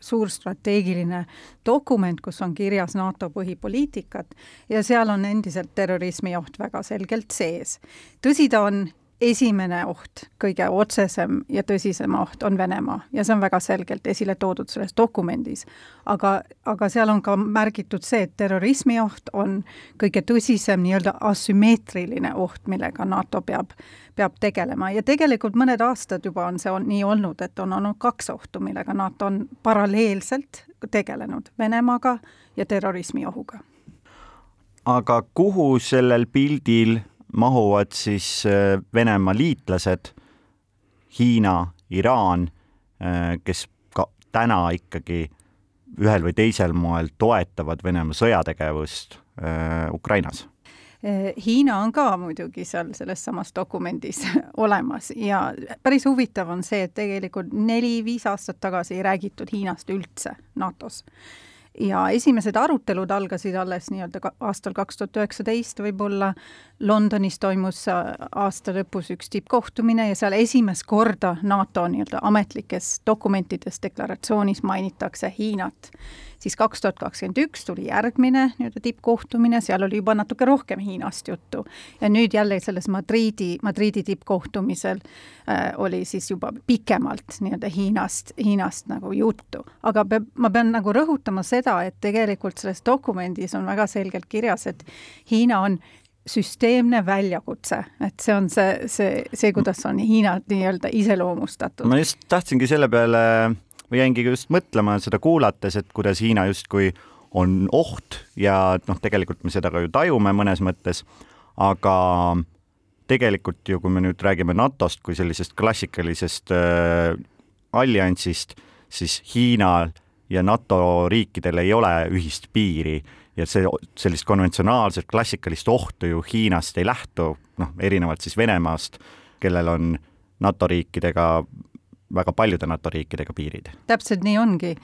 suur strateegiline dokument, kus on kirjas NATO põhipoliitikad ja seal on endiselt terrorismi oht väga selgelt sees. tõsi ta on, esimene oht, kõige otsesem ja tõsisem oht on Venemaa ja see on väga selgelt esile toodud selles dokumendis. aga, aga seal on ka märgitud see, et terrorismi oht on kõige tõsisem nii-öelda asümmeetriline oht, millega NATO peab, peab tegelema ja tegelikult mõned aastad juba on see on nii olnud, et on olnud kaks ohtu, millega NATO on paralleelselt tegelenud, Venemaaga ja terrorismi ohuga. aga kuhu sellel pildil mahuvad siis äh, Venemaa liitlased, Hiina, Iraan, äh, kes ka täna ikkagi ühel või teisel moel toetavad Venemaa sõjategevust äh, Ukrainas. Hiina on ka muidugi seal selles samas dokumendis olemas ja päris huvitav on see, et tegelikult neli-viis aastat tagasi ei räägitud Hiinast üldse NATO-s ja esimesed arutelud algasid alles nii-öelda aastal kaks tuhat üheksateist võib-olla, Londonis toimus äh, aasta lõpus üks tippkohtumine ja seal esimest korda NATO nii-öelda ametlikes dokumentides, deklaratsioonis mainitakse Hiinat siis kaks tuhat kakskümmend üks tuli järgmine nii-öelda tippkohtumine, seal oli juba natuke rohkem Hiinast juttu. ja nüüd jälle selles Madriidi, Madriidi tippkohtumisel äh, oli siis juba pikemalt nii-öelda Hiinast, Hiinast nagu juttu. aga peab, ma pean nagu rõhutama seda, et tegelikult selles dokumendis on väga selgelt kirjas, et Hiina on süsteemne väljakutse, et see on see, see, see, kuidas on Hiinat nii-öelda iseloomustatud. ma just tahtsingi selle peale ma jäingi just mõtlema seda kuulates, et kuidas Hiina justkui on oht ja noh, tegelikult me seda ka ju tajume mõnes mõttes, aga tegelikult ju, kui me nüüd räägime NATO-st kui sellisest klassikalisest äh, alliansist, siis Hiinal ja NATO riikidel ei ole ühist piiri ja see, sellist konventsionaalset klassikalist ohtu ju Hiinast ei lähtu, noh, erinevalt siis Venemaast, kellel on NATO riikidega väga paljude NATO riikidega piirid. täpselt nii ongi,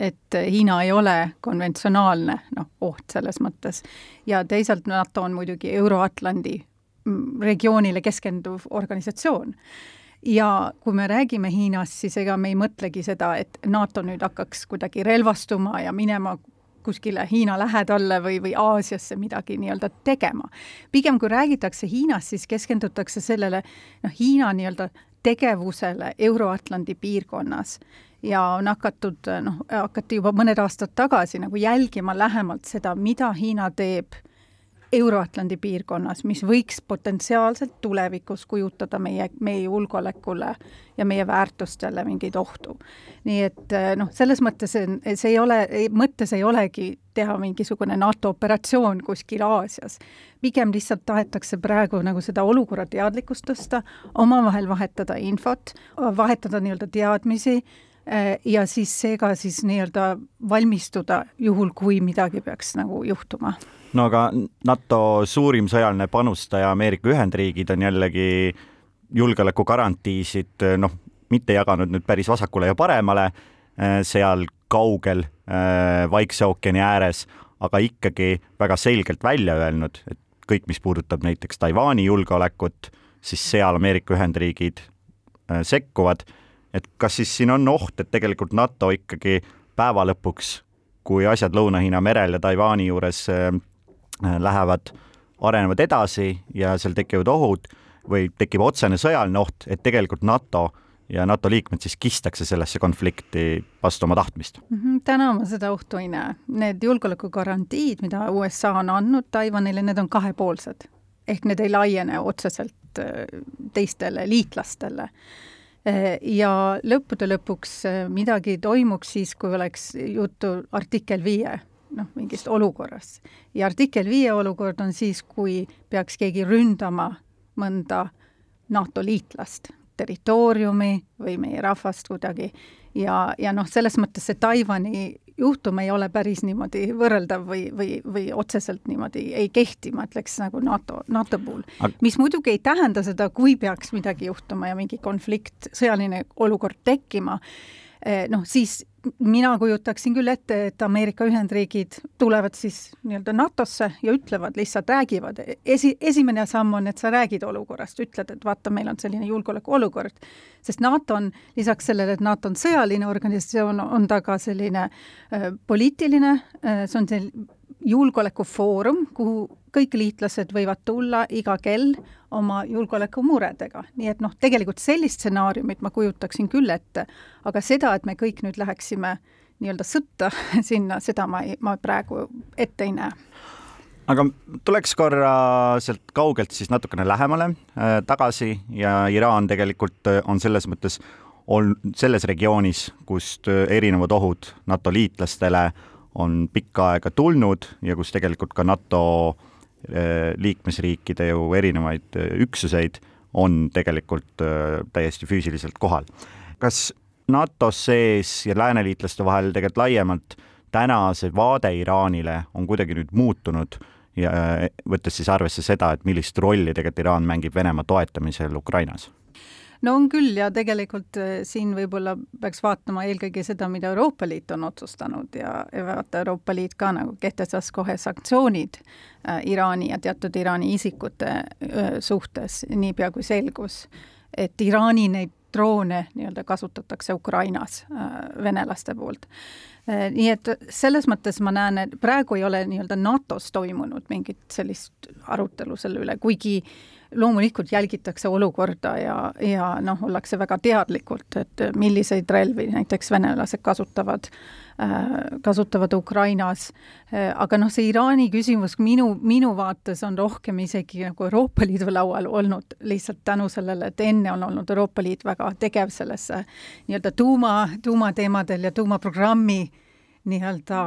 et Hiina ei ole konventsionaalne noh, oht selles mõttes ja teisalt NATO on muidugi Euro-Atlandi mm, regioonile keskenduv organisatsioon ja kui me räägime Hiinast, siis ega me ei mõtlegi seda, et NATO nüüd hakkaks kuidagi relvastuma ja minema kuskile Hiina lähedalle või, või Aasiasse midagi nii-öelda tegema. pigem kui räägitakse Hiinast, siis keskendutakse sellele noh, Hiina nii-öelda tegevusele Euro-Atlandi piirkonnas ja on hakatud, noh, hakati juba mõned aastad tagasi nagu jälgima lähemalt seda, mida Hiina teeb Euro-Atlandi piirkonnas, mis võiks potentsiaalselt tulevikus kujutada meie, meie julgeolekule ja meie väärtustele mingeid ohtu. nii et äh, noh, selles mõttes see ei ole, mõttes ei olegi teha mingisugune NATO operatsioon kuskil Aasias. pigem lihtsalt tahetakse praegu nagu seda olukorra teadlikkust tõsta, omavahel vahetada infot, vahetada nii-öelda teadmisi ja siis seega siis nii-öelda valmistuda juhul, kui midagi peaks nagu juhtuma. no aga NATO suurim sõjaline panustaja Ameerika Ühendriigid on jällegi julgeolekugarantiisid noh, mitte jaganud nüüd päris vasakule ja paremale äh, seal kaugel äh, Vaikse ookeani ääres, aga ikkagi väga selgelt välja öelnud, et kõik, mis puudutab näiteks Taiwan'i julgeolekut, siis seal Ameerika Ühendriigid sekkuvad et kas siis siin on oht, et tegelikult NATO ikkagi päeva lõpuks, kui asjad Lõuna-Hiina merel ja Taiwan'i juures äh, lähevad, arenevad edasi ja seal tekivad ohud või tekib otsene sõjaline oht, et tegelikult NATO ja NATO liikmed siis kistakse sellesse konflikti vastu oma tahtmist mm? -hmm, täna ma seda ohtu ei näe. Need julgeolekugarantiid, mida USA on andnud Taiwanile, need on kahepoolsed. ehk need ei laiene otseselt äh, teistele liitlastele ja lõppude lõpuks eh, midagi toimuks siis, kui oleks juttu artikkel viie, noh, mingist olukorrast. ja artikkel viie olukord on siis, kui peaks keegi ründama mõnda NATO liitlast, territooriumi või meie rahvast kuidagi ja, ja noh, selles mõttes see Taiwan'i juhtum ei ole päris niimoodi võrreldav või, või, või otseselt niimoodi ei kehti, ma ütleks nagu NATO, NATO puhul. mis muidugi ei tähenda seda, kui peaks midagi juhtuma ja mingi konflikt, sõjaline olukord tekkima, noh siis mina kujutaksin küll ette, et Ameerika Ühendriigid tulevad siis nii-öelda NATO-sse ja ütlevad, lihtsalt räägivad. esi, esimene samm on, et sa räägid olukorrast, ütled, et vaata, meil on selline julgeolekuolukord. sest NATO on, lisaks sellele, et NATO on sõjaline organisatsioon, on ta ka selline äh, poliitiline äh,, see on see julgeolekufoorum, kuhu kõik liitlased võivad tulla iga kell oma julgeolekumuredega, nii et noh, tegelikult sellist stsenaariumit ma kujutaksin küll ette, aga seda, et me kõik nüüd läheksime nii-öelda sõtta sinna, seda ma ei, ma praegu ette ei näe. Aga tuleks korra sealt kaugelt siis natukene lähemale äh, tagasi ja Iraan tegelikult äh, on selles mõttes on selles regioonis, kust äh, erinevad ohud NATO liitlastele on pikka aega tulnud ja kus tegelikult ka NATO äh, liikmesriikide ju erinevaid äh, üksuseid on tegelikult äh, täiesti füüsiliselt kohal. kas NATO sees ja lääneliitlaste vahel tegelikult laiemalt täna see vaade Iraanile on kuidagi nüüd muutunud ja võttes siis arvesse seda, et millist rolli tegelikult Iraan mängib Venemaa toetamisel Ukrainas? No on küll ja tegelikult äh, siin võib-olla peaks vaatama eelkõige seda, mida Euroopa Liit on otsustanud ja, ja vaata, Euroopa Liit ka nagu kehtestas kohe sanktsioonid äh, Iraani ja teatud Iraani isikute äh, suhtes, niipea kui selgus, et Iraani neid droone nii-öelda kasutatakse Ukrainas äh, venelaste poolt äh,. nii et selles mõttes ma näen, et praegu ei ole nii-öelda NATO-s toimunud mingit sellist arutelu selle üle, kuigi äh, loomulikult jälgitakse olukorda ja, ja noh, ollakse väga teadlikult, et milliseid relvi näiteks venelased kasutavad äh,, kasutavad Ukrainas äh,. aga noh, see Iraani küsimus minu, minu vaates on rohkem isegi nagu Euroopa Liidu laual olnud lihtsalt tänu sellele, et enne on olnud Euroopa Liit väga tegev sellesse nii-öelda tuuma, tuumateemadel ja tuumaprogrammi nii-öelda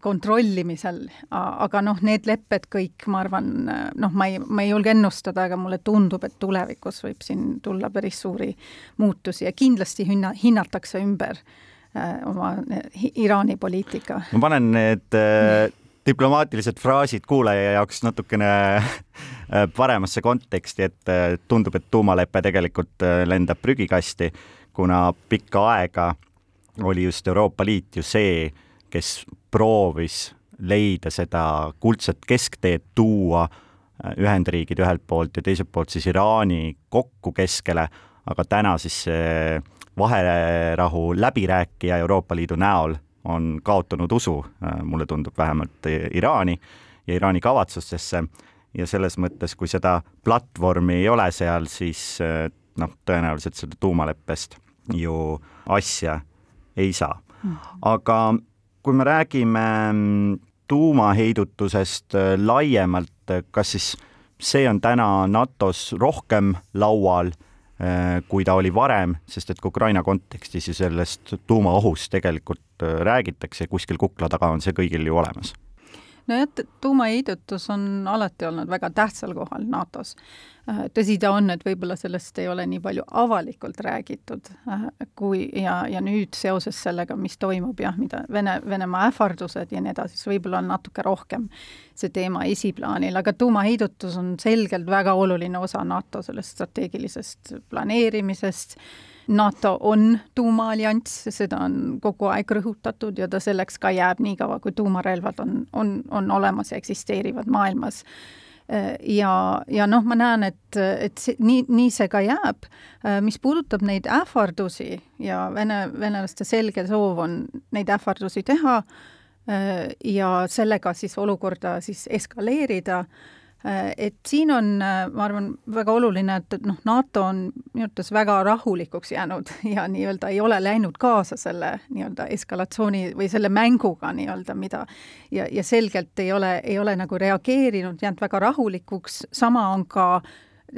kontrollimisel, aga noh, need lepped kõik, ma arvan, noh, ma ei, ma ei julge ennustada, aga mulle tundub, et tulevikus võib siin tulla päris suuri muutusi ja kindlasti hinna, hinnatakse ümber äh, oma Iraani poliitika. ma panen need äh, diplomaatilised fraasid kuulaja jaoks natukene äh, paremasse konteksti, et äh, tundub, et tuumalepe tegelikult äh, lendab prügikasti, kuna pikka aega oli just Euroopa Liit ju see, kes proovis leida seda kuldset keskteed, tuua äh, Ühendriigid ühelt poolt ja teiselt poolt siis Iraani kokku keskele, aga täna siis see vaherahu läbirääkija Euroopa Liidu näol on kaotanud usu, äh, mulle tundub vähemalt, Iraani ja Iraani kavatsustesse ja selles mõttes, kui seda platvormi ei ole seal, siis äh, noh, tõenäoliselt seda tuumaleppest ju asja ei saa. Mm. aga kui me räägime mm, tuumaheidutusest äh, laiemalt, et kas siis see on täna NATO-s rohkem laual, kui ta oli varem, sest et ka Ukraina kontekstis ju sellest tuumaohust tegelikult räägitakse, kuskil kukla taga on see kõigil ju olemas nojah, tuumaheidutus on alati olnud väga tähtsal kohal NATO-s. Äh, tõsi ta on, et võib-olla sellest ei ole nii palju avalikult räägitud äh, kui ja, ja nüüd seoses sellega, mis toimub jah, mida Vene, Venemaa ähvardused ja nii edasi, siis võib-olla on natuke rohkem see teema esiplaanil, aga tuumaheidutus on selgelt väga oluline osa NATO sellest strateegilisest planeerimisest NATO on tuumaallianss, seda on kogu aeg rõhutatud ja ta selleks ka jääb niikaua, kui tuumarelvad on, on, on olemas ja eksisteerivad maailmas ja, ja noh, ma näen, et, et see, nii, nii see ka jääb. mis puudutab neid ähvardusi ja vene, venelaste selge soov on neid ähvardusi teha ja sellega siis olukorda siis eskaleerida, Äh, et siin on, äh, ma arvan, väga oluline, et, et noh, NATO on minu arvates väga rahulikuks jäänud ja nii-öelda ei ole läinud kaasa selle nii-öelda eskalatsiooni või selle mänguga nii-öelda, mida ja, ja selgelt ei ole, ei ole nagu reageerinud, jäänud väga rahulikuks, sama on ka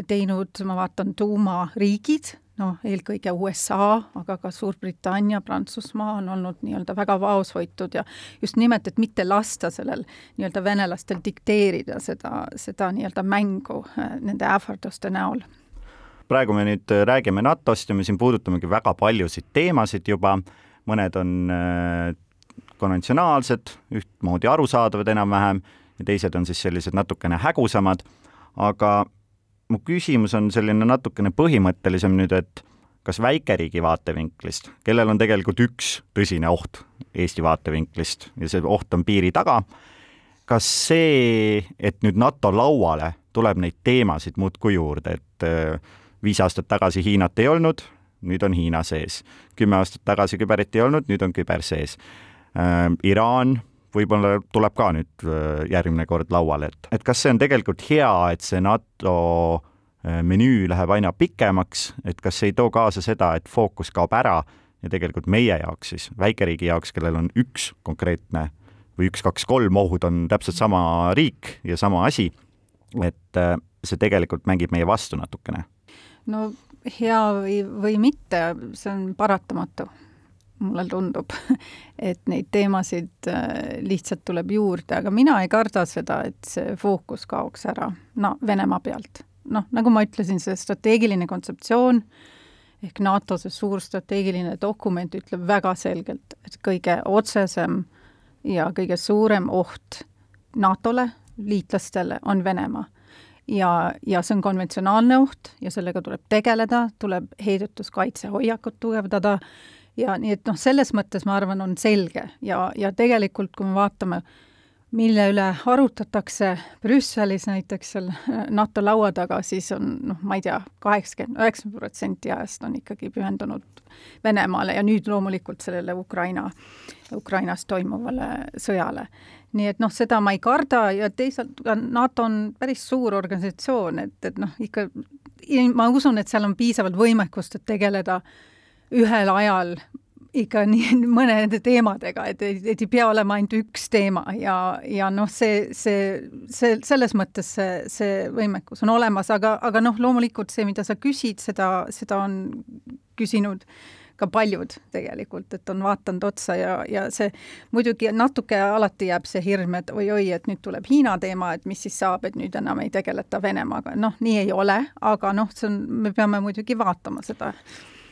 teinud, ma vaatan, tuumariigid noh, eelkõige USA, aga ka Suurbritannia, Prantsusmaa on olnud nii-öelda väga vaoshoitud ja just nimelt, et mitte lasta sellel nii-öelda venelastel dikteerida seda, seda nii-öelda mängu äh, nende ähvarduste näol. praegu me nüüd äh, räägime NATO-st ja me siin puudutamegi väga paljusid teemasid juba, mõned on äh, konventsionaalsed, ühtmoodi arusaadavad enam-vähem ja teised on siis sellised natukene hägusamad, aga mu küsimus on selline natukene põhimõttelisem nüüd, et kas väikeriigi vaatevinklist, kellel on tegelikult üks tõsine oht Eesti vaatevinklist ja see oht on piiri taga, kas see, et nüüd NATO lauale tuleb neid teemasid muudkui juurde, et äh, viis aastat tagasi Hiinat ei olnud, nüüd on Hiina sees. kümme aastat tagasi küberit ei olnud, nüüd on küber sees. Äh, Iraan võib-olla tuleb ka nüüd äh, järgmine kord lauale, et, et kas see on tegelikult hea, et see NATO äh, menüü läheb aina pikemaks, et kas see ei too kaasa seda, et fookus kaob ära ja tegelikult meie jaoks siis, väikeriigi jaoks, kellel on üks konkreetne või üks, kaks, kolm ohud on täpselt sama riik ja sama asi, et äh, see tegelikult mängib meie vastu natukene? no hea või, või mitte, see on paratamatu mulle tundub, et neid teemasid äh, lihtsalt tuleb juurde, aga mina ei karda seda, et see fookus kaoks ära, no Venemaa pealt. noh, nagu ma ütlesin, see strateegiline kontseptsioon ehk NATO see suur strateegiline dokument ütleb väga selgelt, et kõige otsesem ja kõige suurem oht NATO-le, liitlastele on Venemaa ja, ja see on konventsionaalne oht ja sellega tuleb tegeleda, tuleb heidutuskaitsehoiakut tugevdada ja nii et noh, selles mõttes ma arvan, on selge ja, ja tegelikult, kui me vaatame, mille üle arutatakse Brüsselis näiteks seal äh, NATO laua taga, siis on noh, ma ei tea, kaheksakümmend, üheksakümmend protsenti ajast on ikkagi pühendunud Venemaale ja nüüd loomulikult sellele Ukraina, Ukrainas toimuvale sõjale. nii et noh, seda ma ei karda ja teisalt ka NATO on päris suur organisatsioon, et, et noh, ikka ma usun, et seal on piisavalt võimekust, et tegeleda äh, ühel ajal ikka nii mõnede teemadega, et, et ei pea olema ainult üks teema ja, ja noh, see, see, see, selles mõttes see, see võimekus on olemas, aga, aga noh, loomulikult see, mida sa küsid, seda, seda on küsinud ka paljud tegelikult, et on vaadanud otsa ja, ja see muidugi natuke alati jääb see hirm, et oi-oi, et nüüd tuleb Hiina teema, et mis siis saab, et nüüd enam ei tegeleta Venemaaga, noh, nii ei ole, aga noh, see on, me peame muidugi vaatama seda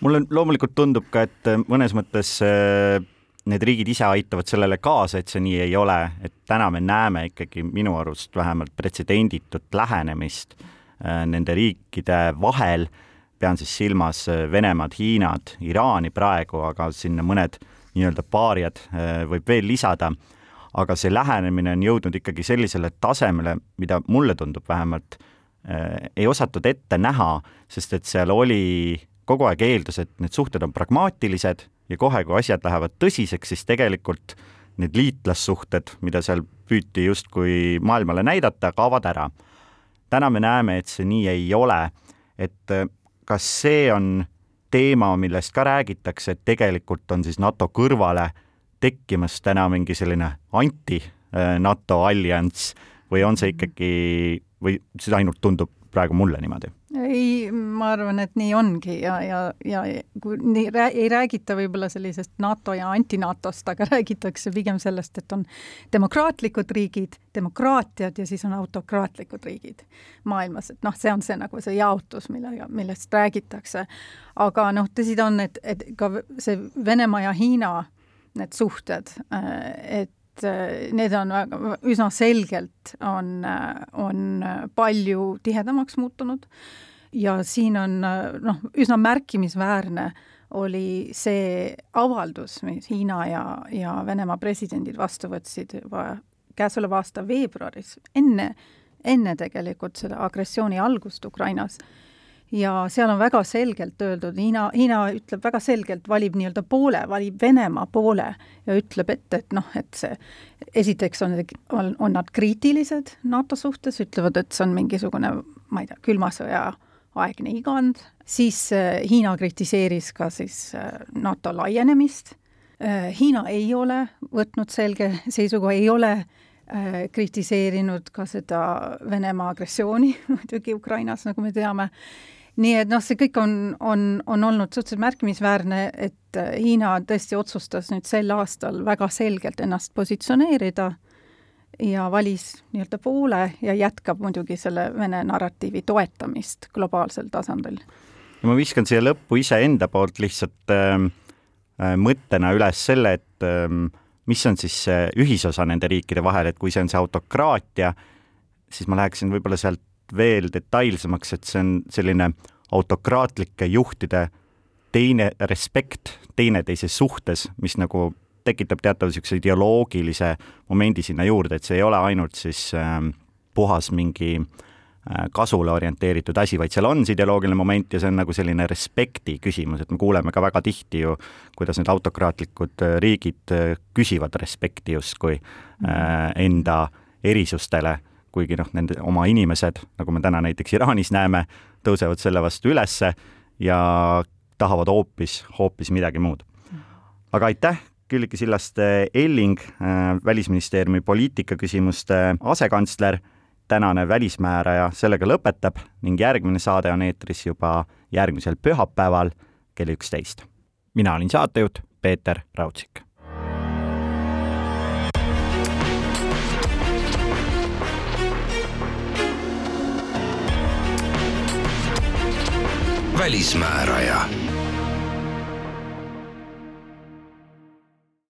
mulle loomulikult tundub ka, et äh, mõnes mõttes äh, need riigid ise aitavad sellele kaasa, et see nii ei ole, et täna me näeme ikkagi minu arust vähemalt pretsedenditut lähenemist äh, nende riikide vahel, pean siis silmas Venemaad, Hiinat, Iraani praegu, aga sinna mõned nii-öelda paariad võib veel lisada, aga see lähenemine on jõudnud ikkagi sellisele tasemele, mida mulle tundub vähemalt, ei osatud ette näha, sest et seal oli kogu aeg eeldas, et need suhted on pragmaatilised ja kohe, kui asjad lähevad tõsiseks, siis tegelikult need liitlassuhted, mida seal püüti justkui maailmale näidata, kaovad ära. täna me näeme, et see nii ei ole. et äh, kas see on teema, millest ka räägitakse, et tegelikult on siis NATO kõrvale tekkimas täna mingi selline anti-NATO äh, allianss, või on see ikkagi, või see ainult tundub praegu mulle niimoodi? ei, ma arvan, et nii ongi ja, ja, ja kui nii rää, ei räägita võib-olla sellisest NATO ja anti-NATO-st, aga räägitakse pigem sellest, et on demokraatlikud riigid, demokraatiad ja siis on autokraatlikud riigid maailmas, et noh, see on see nagu see jaotus, millega, millest räägitakse. aga noh, tõsi ta on, et, et ka see Venemaa ja Hiina need suhted, et need on väga, üsna selgelt on, on palju tihedamaks muutunud ja siin on noh, üsna märkimisväärne oli see avaldus, mis Hiina ja, ja Venemaa presidendid vastu võtsid juba käesoleva aasta veebruaris, enne, enne tegelikult selle agressiooni algust Ukrainas. Ja seal on väga selgelt öeldud, Hiina, Hiina ütleb väga selgelt, valib nii-öelda poole, valib Venemaa poole ja ütleb ette, et noh, et see esiteks on, on, on nad kriitilised NATO suhtes, ütlevad, et see on mingisugune, ma ei tea, külma sõja aegne igand, siis äh, Hiina kritiseeris ka siis äh, NATO laienemist, äh, Hiina ei ole võtnud selge seisukoha, ei ole kritiseerinud ka seda Venemaa agressiooni muidugi Ukrainas, nagu me teame, nii et noh, see kõik on, on, on olnud suhteliselt märkimisväärne, et Hiina tõesti otsustas nüüd sel aastal väga selgelt ennast positsioneerida ja valis nii-öelda poole ja jätkab muidugi selle Vene narratiivi toetamist globaalsel tasandil. ja ma viskan siia lõppu iseenda poolt lihtsalt ähm, äh, mõttena üles selle, et ähm, mis on siis see ühisosa nende riikide vahel, et kui see on see autokraatia, siis ma läheksin võib-olla sealt veel detailsemaks, et see on selline autokraatlike juhtide teine respekt teineteise suhtes, mis nagu tekitab teatava niisuguse ideoloogilise momendi sinna juurde, et see ei ole ainult siis äh, puhas mingi äh, kasule orienteeritud asi, vaid seal on see ideoloogiline moment ja see on nagu selline respekti küsimus, et me kuuleme ka väga tihti ju, kuidas need autokraatlikud äh, riigid äh, küsivad respekti justkui äh, enda erisustele, kuigi noh, nende oma inimesed, nagu me täna näiteks Iraanis näeme, tõusevad selle vastu ülesse ja tahavad hoopis, hoopis midagi muud. aga aitäh Külliki Sillaste-Elling, äh, Välisministeeriumi poliitikaküsimuste asekantsler, tänane välismääraja sellega lõpetab ning järgmine saade on eetris juba järgmisel pühapäeval kell üksteist. mina olin saatejuht Peeter Raudsik. Välismääraja